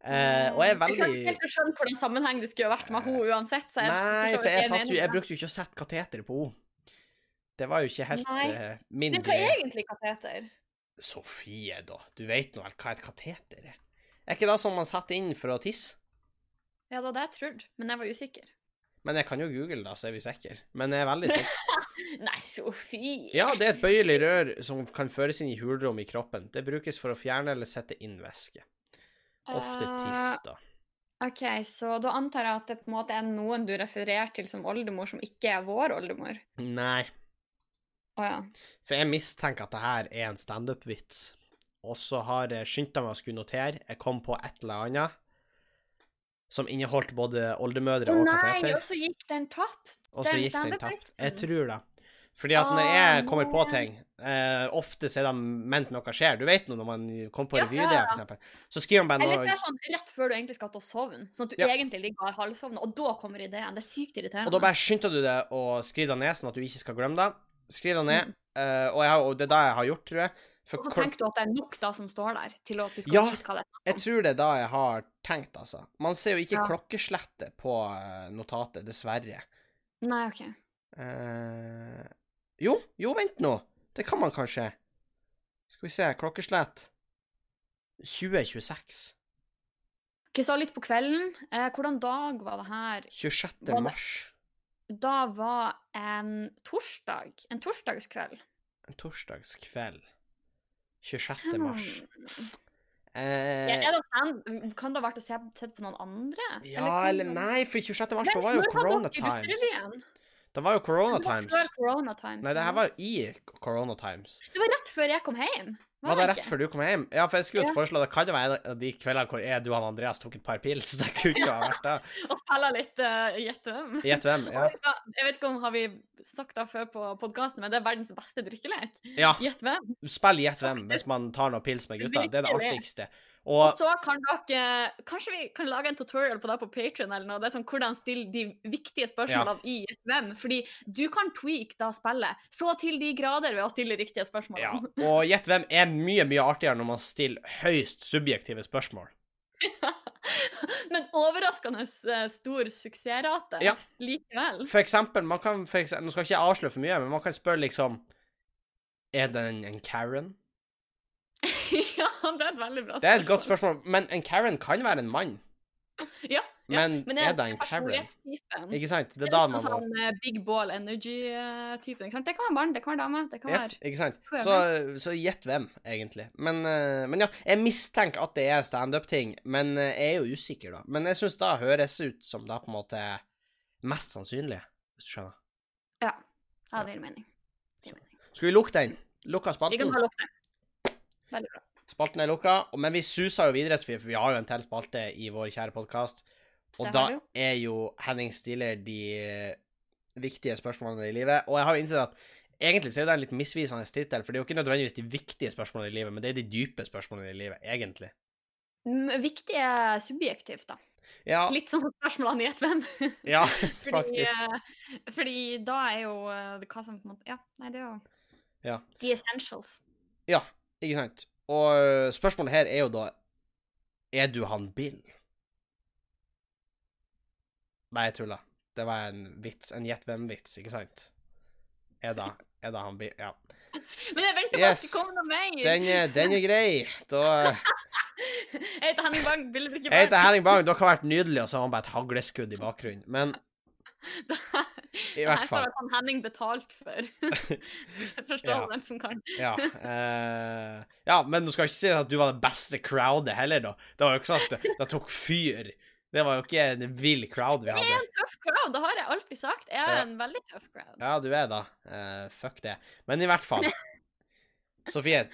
Eh, og jeg er Jeg veldig ikke helt å skjønne hvordan sammenheng det skulle vært med hun uansett. Så jeg Nei, for jeg, satt jeg brukte jo ikke å sette kateteret på henne. Det var jo ikke helt eh, det. min Men hva er egentlig kateter? Sofie, da. Du vet nå vel hva et kateter er? Er ikke det som man setter inn for å tisse? Ja, det var det jeg trodde, men jeg var usikker. Men jeg kan jo google, da, så er vi sikre. Men jeg er veldig sikker. Nei, Sofie! Ja, det er et bøyelig rør som kan føres inn i hulrom i kroppen. Det brukes for å fjerne eller sette inn væske. Ofte tiss, da. Uh, OK, så da antar jeg at det på en måte er noen du refererer til som oldemor, som ikke er vår oldemor. Nei, Å ja. for jeg mistenker at det her er en standup-vits. Og så har jeg skyndt meg å skulle notere. Jeg kom på et eller annet som inneholdt både oldemødre og nei, og så gikk den tapt! Og så gikk den tapt. Jeg tror det. Fordi at når jeg kommer på ting, eh, ofte er det mens noe skjer. Du vet nå når man kommer på Ja, revyidé, ja, ja. Så skriver man bare Eller det er sånn rett før du egentlig skal til å sovne, sånn at du Ja. egentlig ligger halvsovna, og da kommer ideen. Det er sykt irriterende. Og da bare skynder du deg å skrive det ned, sånn at du ikke skal glemme det. Skriv det ned. Mm. eh, og, jeg, og det er det jeg har gjort, tror jeg. For Og så tenker du at det er nok da som står der, til at du skal Ja, vite hva det er. jeg tror det er da jeg har tenkt, altså. Man ser jo ikke Ja. klokkeslettet på eh, notatet, dessverre. Nei, OK. Uh, jo, jo, vent nå. Det kan man kanskje. Skal vi se, klokkeslett 2026. Ok, Så litt på kvelden. Eh, hvordan dag var det her? 26. Det- mars. Da var en torsdag. En torsdagskveld. En torsdagskveld. 26. mars. Eh, ja, det kan det ha vært å se, sett på noen andre? ja, eller, eller nei, for 26. mars, da var jo corona times. Det var jo corona Det var times. før corona times. Nei, det her var jo i corona times. Det var rett før jeg kom hjem. Var det det rett før du kom hjem? Ja, for jeg skulle jo Ja. foreslå det kan jo være en av de kveldene hvor jeg, du og Andreas tok et par pils. Det kunne ikke ha vært det. Og spille litt uh, Gjett hvem. Gjett hvem? Ja. Jeg vet ikke om har vi sagt det før på podkasten, men det er verdens beste drikkelek. ja. Gjett hvem. Spill gjett hvem hvis man tar noe pils med gutta. Det er det artigste. Og Og så kan dere Kanskje vi kan lage en tutorial på det på Patreon eller noe. Det er sånn hvordan stille de viktige spørsmålene i Gjett hvem. Fordi du kan tweake da spillet så til de grader ved å stille riktige spørsmål. ja. Og gjett hvem er mye, mye artigere når man stiller høyst subjektive spørsmål. Men overraskende eh, stor suksessrate Ja. likevel. For eksempel, man kan for eksempel, Nå skal jeg ikke avsløre for mye, men man kan spørre liksom Er det en, en Karen? ja, det er et veldig bra spørsmål. Det er et godt spørsmål, men en Karen kan være en mann. Ja, Men, Men er det en Karen? Ikke sant? Det er Det da er man må sånn eh, big ball energy-typen. ikke sant? Det kan være barn, det kan være dame, det kan ja, være ikke sant? Så, så gjett hvem, egentlig. Men, eh, men ja, jeg mistenker at det er standup-ting, men eh, jeg er jo usikker, da. Men jeg syns da høres ut som da på en måte mest sannsynlig, hvis du skjønner. Ja, ja det gir mening. Det gir mening. Skal vi lukke den? Lukka Vi kan bare lukke det. Veldig bra. Spalten er lukka, men vi suser jo videre, for vi har jo en til spalte i vår kjære podkast. Og da er jo Henning stiller de eh, viktige spørsmålene i livet. Og jeg har jo innsett at egentlig så er det en litt misvisende tittel, for det er jo ikke nødvendigvis de viktige spørsmålene i livet, men det er de dype spørsmålene i livet, egentlig. Viktig er subjektivt, da. Ja, Litt som spørsmålene i Gjett hvem. ja Fordi, faktisk. eh, fordi da er jo eh, hva som på en måte Ja, nei, det er jo Ja. The essentials. Ja, ikke sant. Og spørsmålet her er jo da Er du han Bill? Nei, jeg tulla. Det var en vits. En gjett hvem-vits, ikke sant? Er da, er da han Bill? Ja. Men jeg venter på at det kommer skal komme noe mer! Den, den er grei. Da Jeg heter Henning Bang, billedbrikke Jeg heter Henning Bang. Dere har vært nydelige, og så har han bare et hagleskudd i bakgrunnen. Men i hvert fall. Det her får Henning betalt for. Forstår Ja. den som kan. Ja, Uh, ja, men du skal ikke si at du var det beste crowdet heller, da. Det var jo ikke sånn at det, det tok fyr. Det var jo ikke en vill crowd vi hadde. Jeg er en tøff crowd, det har jeg alltid sagt. Jeg er Ja. en veldig tøff crowd. Ja, du er da. Uh, fuck det. Men i hvert fall. Sofie,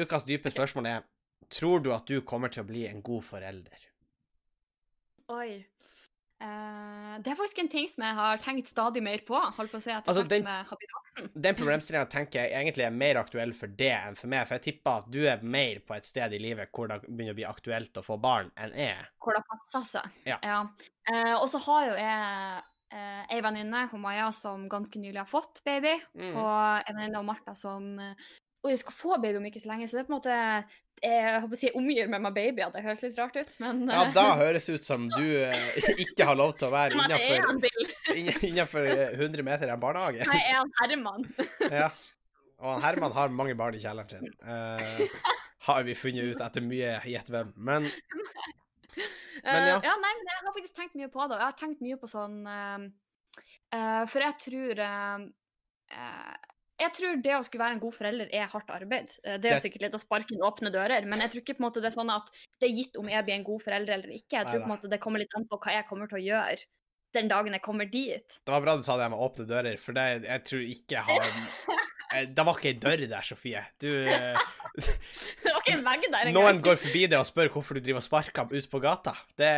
ukas dype spørsmål er Tror du at du kommer til å bli en god forelder? Oi. Eh, det er faktisk en ting som jeg har tenkt stadig mer på. Holdt på å si at Altså, den- jeg har blitt voksen. Den problemstillinga tenker jeg egentlig er mer aktuell for det enn for meg, for jeg tipper at du er mer på et sted i livet hvor det begynner å bli aktuelt å få barn, enn jeg. Hvor det passer seg. Ja. Eh, og så har jo jeg eh, ei venninne, Maja, som ganske nylig har fått baby. Mm. Og en venninne av Martha som og jeg skal få baby om ikke så lenge, så det er på en måte Jeg håper å si jeg omgir meg med babyer, det høres litt rart ut, men Ja, eh, da høres det ut som du eh, ikke har lov til å være innenfor 100 meter i en barnehage. Jeg er en Herman. Ja. Og han Herman har mange barn i kjelleren sin. Uh, har vi funnet ut etter mye gjett hvem. Men Men ja. Uh, ja, nei, men jeg har faktisk tenkt mye på det. og Jeg har tenkt mye på sånn uh, eh, For jeg tror eh, eh, jeg tror det å skulle være en god forelder er hardt arbeid. Eh, Det er jo sikkert litt å sparke inn åpne dører, men jeg tror ikke på en måte det er sånn at det er gitt om jeg blir en god forelder eller ikke. Jeg tror på en måte det kommer litt an på hva jeg kommer til å gjøre den dagen jeg kommer dit. det var bra du sa det med åpne dører, for det, jeg tror ikke jeg har eh, Det var ikke ei dør der, Sofie. Du eh, Det var ikke en vegg der engang. Noen går forbi deg og spør hvorfor du driver og sparker ut på gata. Det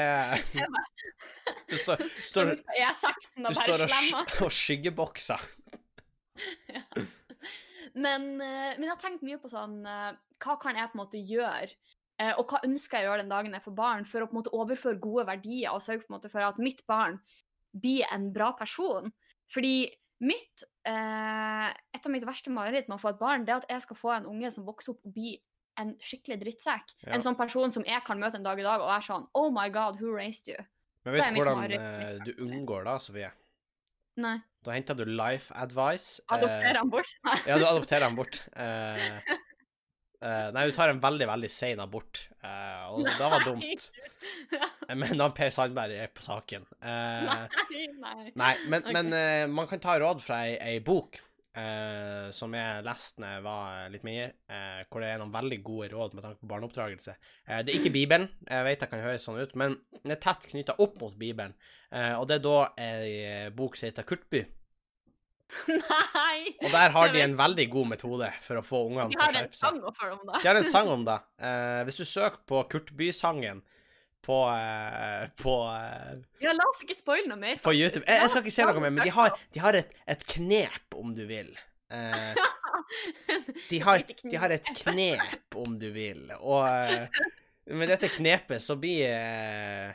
Du står, står, du står og, og skyggebokser. Men, eh, men jeg har tenkt mye på sånn eh, Hva kan jeg på en måte gjøre? eh, og hva ønsker jeg å gjøre den dagen jeg får barn, for å på en måte overføre gode verdier og sørge måte for at mitt barn blir en bra person? Fordi mitt eh, Et av mitt verste mareritt med å få et barn, det er at jeg skal få en unge som vokser opp og blir en skikkelig drittsekk. Ja. En sånn person som jeg kan møte en dag i dag og være sånn Oh my God, who raised you? Men Det vet du hvordan du unngår da, Sofie? Nei. Da henter du life advice. Adopterer han bort? Ja, du adopterer han bort. Eh, eh, nei, du tar en veldig, veldig sein abort. Og det var dumt. Men da Per Sandberg er på saken. Eh, Nei, nei. nei, men, okay. men eh, man kan ta råd fra ei, ei bok eh, som jeg leste da jeg var litt mer uh, hvor det er noen veldig gode råd med tanke på barneoppdragelse. Eh, det er ikke Bibelen, jeg vet det kan høres sånn ut, men den er tett knytta opp mot Bibelen. Eh, og det er da ei bok som heter Kurtby. Nei! Og der har de en veldig god metode for å få ungene til å skjerpe seg. De har en sang om det. De har en sang om det. Eh, hvis du søker på Kurtby-sangen på, eh, på, eh, Ja, la oss ikke spoile noe mer. på. YouTube jeg, jeg skal ikke se noe mer, men de har, de har et, et knep, om du vil. Eh, de, har, Et de har et knep, om du vil. Og eh, med dette knepet så blir eh,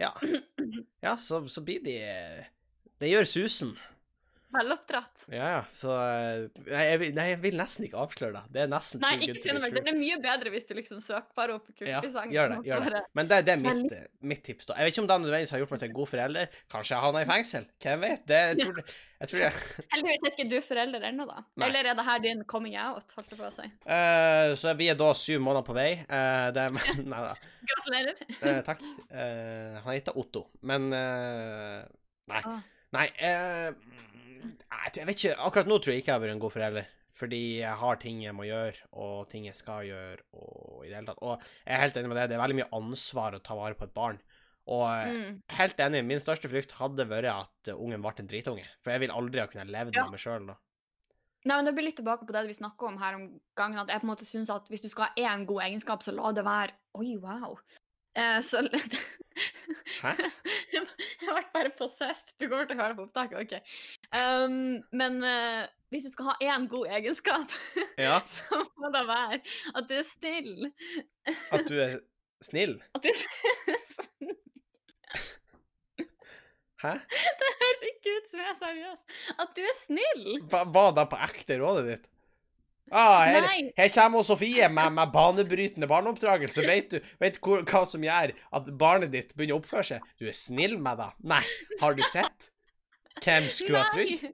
Ja. Ja, så, så blir de eh, Det gjør susen. Veloppdratt. Ja, ja. Så eh, nei jeg, vil, nei, jeg vil nesten ikke avsløre det. Det er nesten Nei, ikke be true. Den er mye bedre hvis du liksom søker bare opp Ja, Kurtby-sang. gjør det. gjør det. Men det, det er mitt, eh, mitt tips, da. Jeg vet ikke om det nødvendigvis har gjort meg til en god forelder. Kanskje jeg havna i fengsel. Hvem vet? Det, jeg tror, det- jeg tror jeg Heldigvis er ikke du forelder ennå, da. Nei. Eller er det her din coming out, holdt jeg på å si. Uh, Så vi er da syv måneder på vei. Uh, det nei da. Gratulerer. Uh, takk. Han heter Otto, men Nei. Ah. Nei jeg, vet ikke. Akkurat nå tror jeg ikke jeg har vært en god forelder. Fordi jeg har ting jeg må gjøre, og ting jeg skal gjøre, og i det hele tatt. Og jeg er helt enig med det. Det er veldig mye ansvar å ta vare på et barn. Og eh, Mm. helt enig, min største frykt hadde vært at ungen ble en dritunge. For jeg vil aldri ha kunnet leve Ja. med meg sjøl da. Nei, men Det blir litt tilbake på det vi snakka om her om gangen. At jeg på en måte synes at hvis du skal ha én god egenskap, så la det være Oi, wow. Eh, så Hæ? Jeg ble bare possessed. Du kommer til å høre på opptaket, OK. Um, men uh, hvis du skal ha én god egenskap, Ja. så må det være at du er snill. At du er snill? At du Det Hæ? høres ikke ut som jeg er seriøs. At du er snill. Hva var da på ekte rådet ditt? Ah, her, her kommer Sofie med, med banebrytende barneoppdragelse. Vet du vet hvor, hva som gjør at barnet ditt begynner å oppføre seg? Du er snill med det. Nei, har du sett? Hvem skulle ha trodd?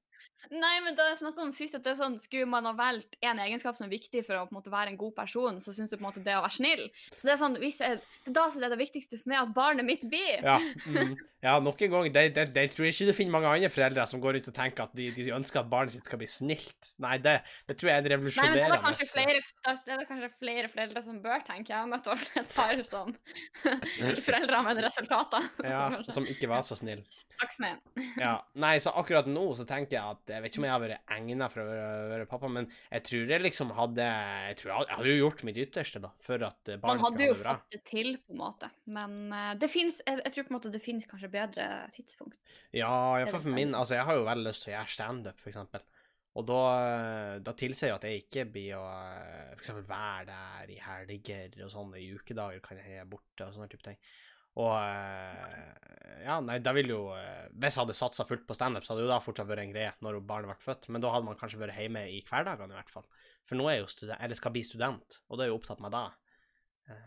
Nei. Men da jeg snakket om sist, at det er sånn, skulle man ha valgt en egenskap som er viktig for å på en måte være en god person, så syns jeg på en måte det å være snill. Så det er sånn, hvis jeg, da så er det viktigste for meg at barnet mitt blir. Ja, mm, ja nok en gang. Det, det, det tror jeg ikke du finner mange andre foreldre som går rundt og tenker at de, de ønsker at barnet sitt skal bli snilt. Nei, det, det tror jeg er en Nei, men det er revolusjonerende kanskje flere, det er kanskje flere foreldre som bør tenke. Jeg har møtt over et par som ikke foreldre, men resultater. ja, Som- som ikke var så snill. Takk for meg. Ja, nei, så akkurat nå så tenker jeg at Jeg vet ikke om jeg har vært egnet for å være, pappa, men jeg tror jeg liksom hadde Jeg tror jeg, hadde jo gjort mitt ytterste da, for at eh, hadde skulle ha det bra. Man hadde jo fått det til, på en måte. Men eh, det finnes, jeg, jeg tror på en måte det finnes kanskje bedre tidspunkt. Ja, iallfall for min? Altså, jeg har jo veldig lyst til å gjøre standup, for eksempel. Og da, eh, da tilsier jo at jeg ikke blir å f.eks. være der i helger og sånn, i ukedager kan jeg være borte og sånne type ting. Og eh, ja, nei, da vil jo eh, Hvis jeg hadde satsa fullt på standup, så hadde jo da fortsatt vært en greie når barnet ble født, men da hadde man kanskje vært hjemme i hverdagene, i hvert fall. For nå er jeg jo student, eller skal bli student, og det er jo opptatt meg da.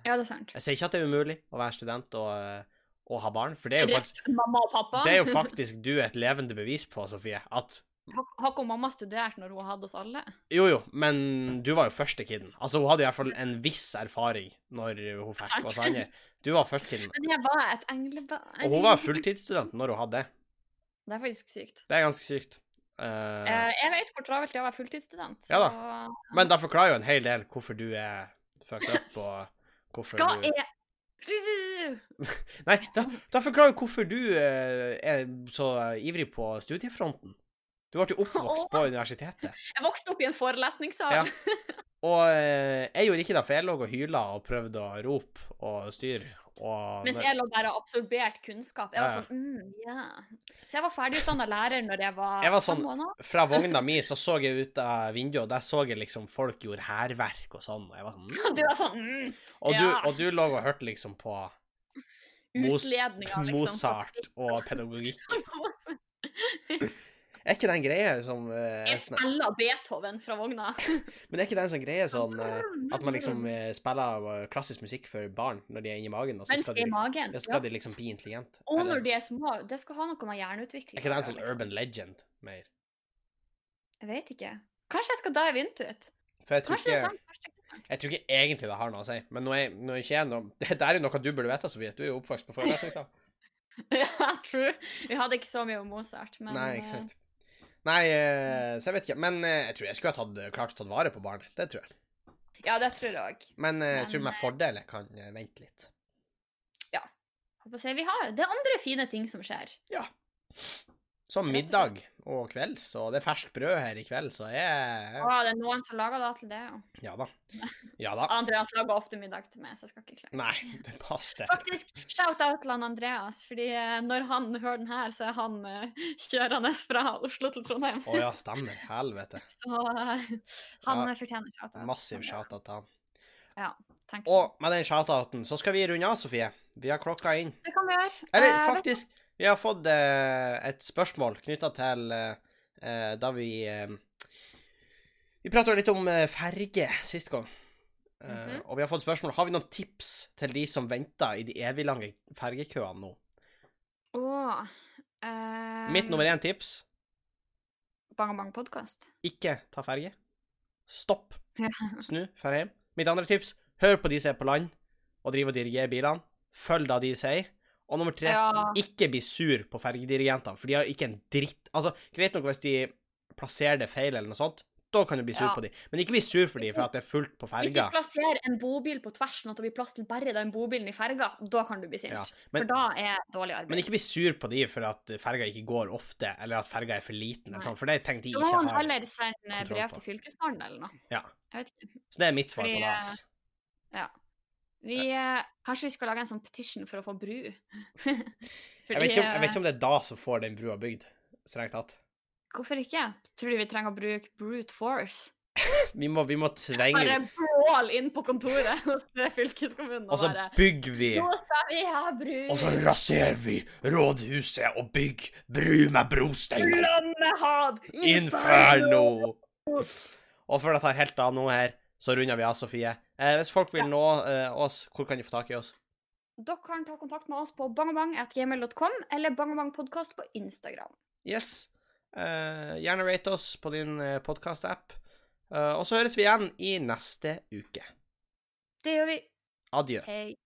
Ja, det er sant. Jeg sier ikke at det er umulig å være student og, eh, og ha barn, for det er jo faktisk mamma og pappa. det er jo faktisk du et levende bevis på, Sofie, at Har ikke mamma studert når hun hadde oss alle? Jo, jo, men du var jo første kiden. Altså, hun hadde i hvert fall en viss erfaring når hun fikk oss andre. Du var første kiden. Men jeg var et englebarn. Og hun var fulltidsstudent når hun hadde det. Det er faktisk sykt. Det er ganske sykt. Eh, jeg vet hvor travelt det er å være fulltidsstudent. Så Ja men det forklarer jo en hel del hvorfor du er fucked up, og hvorfor skal du jeg Nei, da, da forklarer jo hvorfor du eh, er så ivrig på studiefronten. Du ble jo oppvokst på universitetet. Jeg vokste opp i en forelesningssal. Ja. Og eh, jeg gjorde ikke det, for jeg lå og hyla og prøvde å rope og styre. Og Mens jeg lå der og absorberte kunnskap. Jeg var Ja, sånn, mm, ja. Så jeg var ferdigutdanna lærer når jeg var, Jeg var sånn- fra vogna mi så så jeg ut av vinduet, og der så jeg liksom folk gjorde hærverk og sånn. Og jeg var sånn mm. Du var sånn mm, og, du, ja. og du lå og hørte liksom på Mozart liksom. Mozart og pedagogikk. Er ikke det en greie som uh, Jeg sånn- spiller Beethoven fra vogna. Men er ikke det en sånn greie sånn uh, at man liksom uh, spiller klassisk musikk for barn når de er inni magen, og så skal de magen. ja, skal de liksom bli intelligent? Og når de er små. Det skal ha noe med hjerneutvikling Er ikke det en å sånn liksom. urban legend mer? Jeg vet ikke. Kanskje jeg skal dive into it. For jeg tror ikke sant. Jeg tror ikke egentlig det har noe å si, men nå er, nå er ikke jeg noe Det er jo noe du burde vite, Sofie. Du er jo oppvokst på forelesningssal. Ja, true. Vi hadde ikke så mye om Mozart, men Nei, ikke sant. Nei, eh, så jeg vet ikke. Men eh, jeg tror jeg skulle ha tatt, klart å ta vare på barnet. Det tror jeg. Ja, det tror jeg òg. Men eh, jeg Men, tror med fordel jeg kan eh, vente litt. Ja. Vi har Det er andre fine ting som skjer. Ja. Som middag og kvelds, og det er ferskt brød her i kveld, så jeg Å, det er noen som lager det til det, ja. Ja da. Ja da. Andreas lager ofte middag til meg, så jeg skal ikke klage. Nei, det passer. Faktisk, shout-out til Andreas, fordi eh, når han hører den her, så er han eh, kjørende fra Oslo til Trondheim. Å ja, stemmer. Helvete. Så eh, han Ja, eh, fortjener shout-out. Massiv shout-out til han. Ja, tenk Og med den shout-outen så skal vi runde av, Sofie. Vi har klokka inn. Det kan vi gjøre. Eller Eh, faktisk, vi har fått eh, et spørsmål knytta til eh, da vi eh, Vi prata litt om ferge sist gang. Eh, -hmm. Og vi har fått spørsmål Har vi noen tips til de som venter i de eviglange fergekøene nå. Åh, um... Mitt nummer én tips Bang Bang podkast. ikke ta ferge. Stopp. Snu, dra hjem. Mitt andre tips hør på de som er på land og driver og dirigerer bilene. Følg da de sier. Og nummer tre Ja. ikke bli sur på fergedirigentene, for de har ikke en dritt Altså, greit nok hvis de plasserer det feil eller noe sånt, da kan du bli sur Ja. på de. Men ikke bli sur for de for at det er fullt på Hvis ferga. du plasserer en bobil på tvers, sånn at det blir plass til bare den bobilen i ferga, da kan du bli sint. Ja, men- For da er dårlig arbeid. Men ikke bli sur på de for at ferga ikke går ofte, eller at ferga er for liten, eller sånn, for det er ting de Da ikke må man har. heller sende brev til Fylkesmannen eller noe. Ja. Så det er mitt svar Fordi, på det. Altså. Ja. Vi, eh, kanskje vi skal lage en sånn petition for å få bru? Jeg vet, om, jeg vet ikke om det er da som får den brua bygd, strengt tatt. Hvorfor ikke? Tror du vi trenger å bruke brute force? Vi må, vi må tvinge Bare bål inn på kontoret hos fylkeskommunen Og og så bygger vi Nå skal vi ha bru! Og så raserer vi rådhuset og bygger bru med brosteiner. Flammehav! Inferno! Og før det tar helt av nå her, så runder vi av, Sofie. Eh, hvis folk vil Ja. nå eh, oss, hvor kan de få tak i oss? Dere kan ta kontakt med oss på bangabang.gmail.com eller bangabangpodkast på Instagram. Yes. Eh, gjerne rate oss på din eh, podkast-app. Eh, og så høres vi igjen i neste uke. Det gjør vi. Adjø. Hei.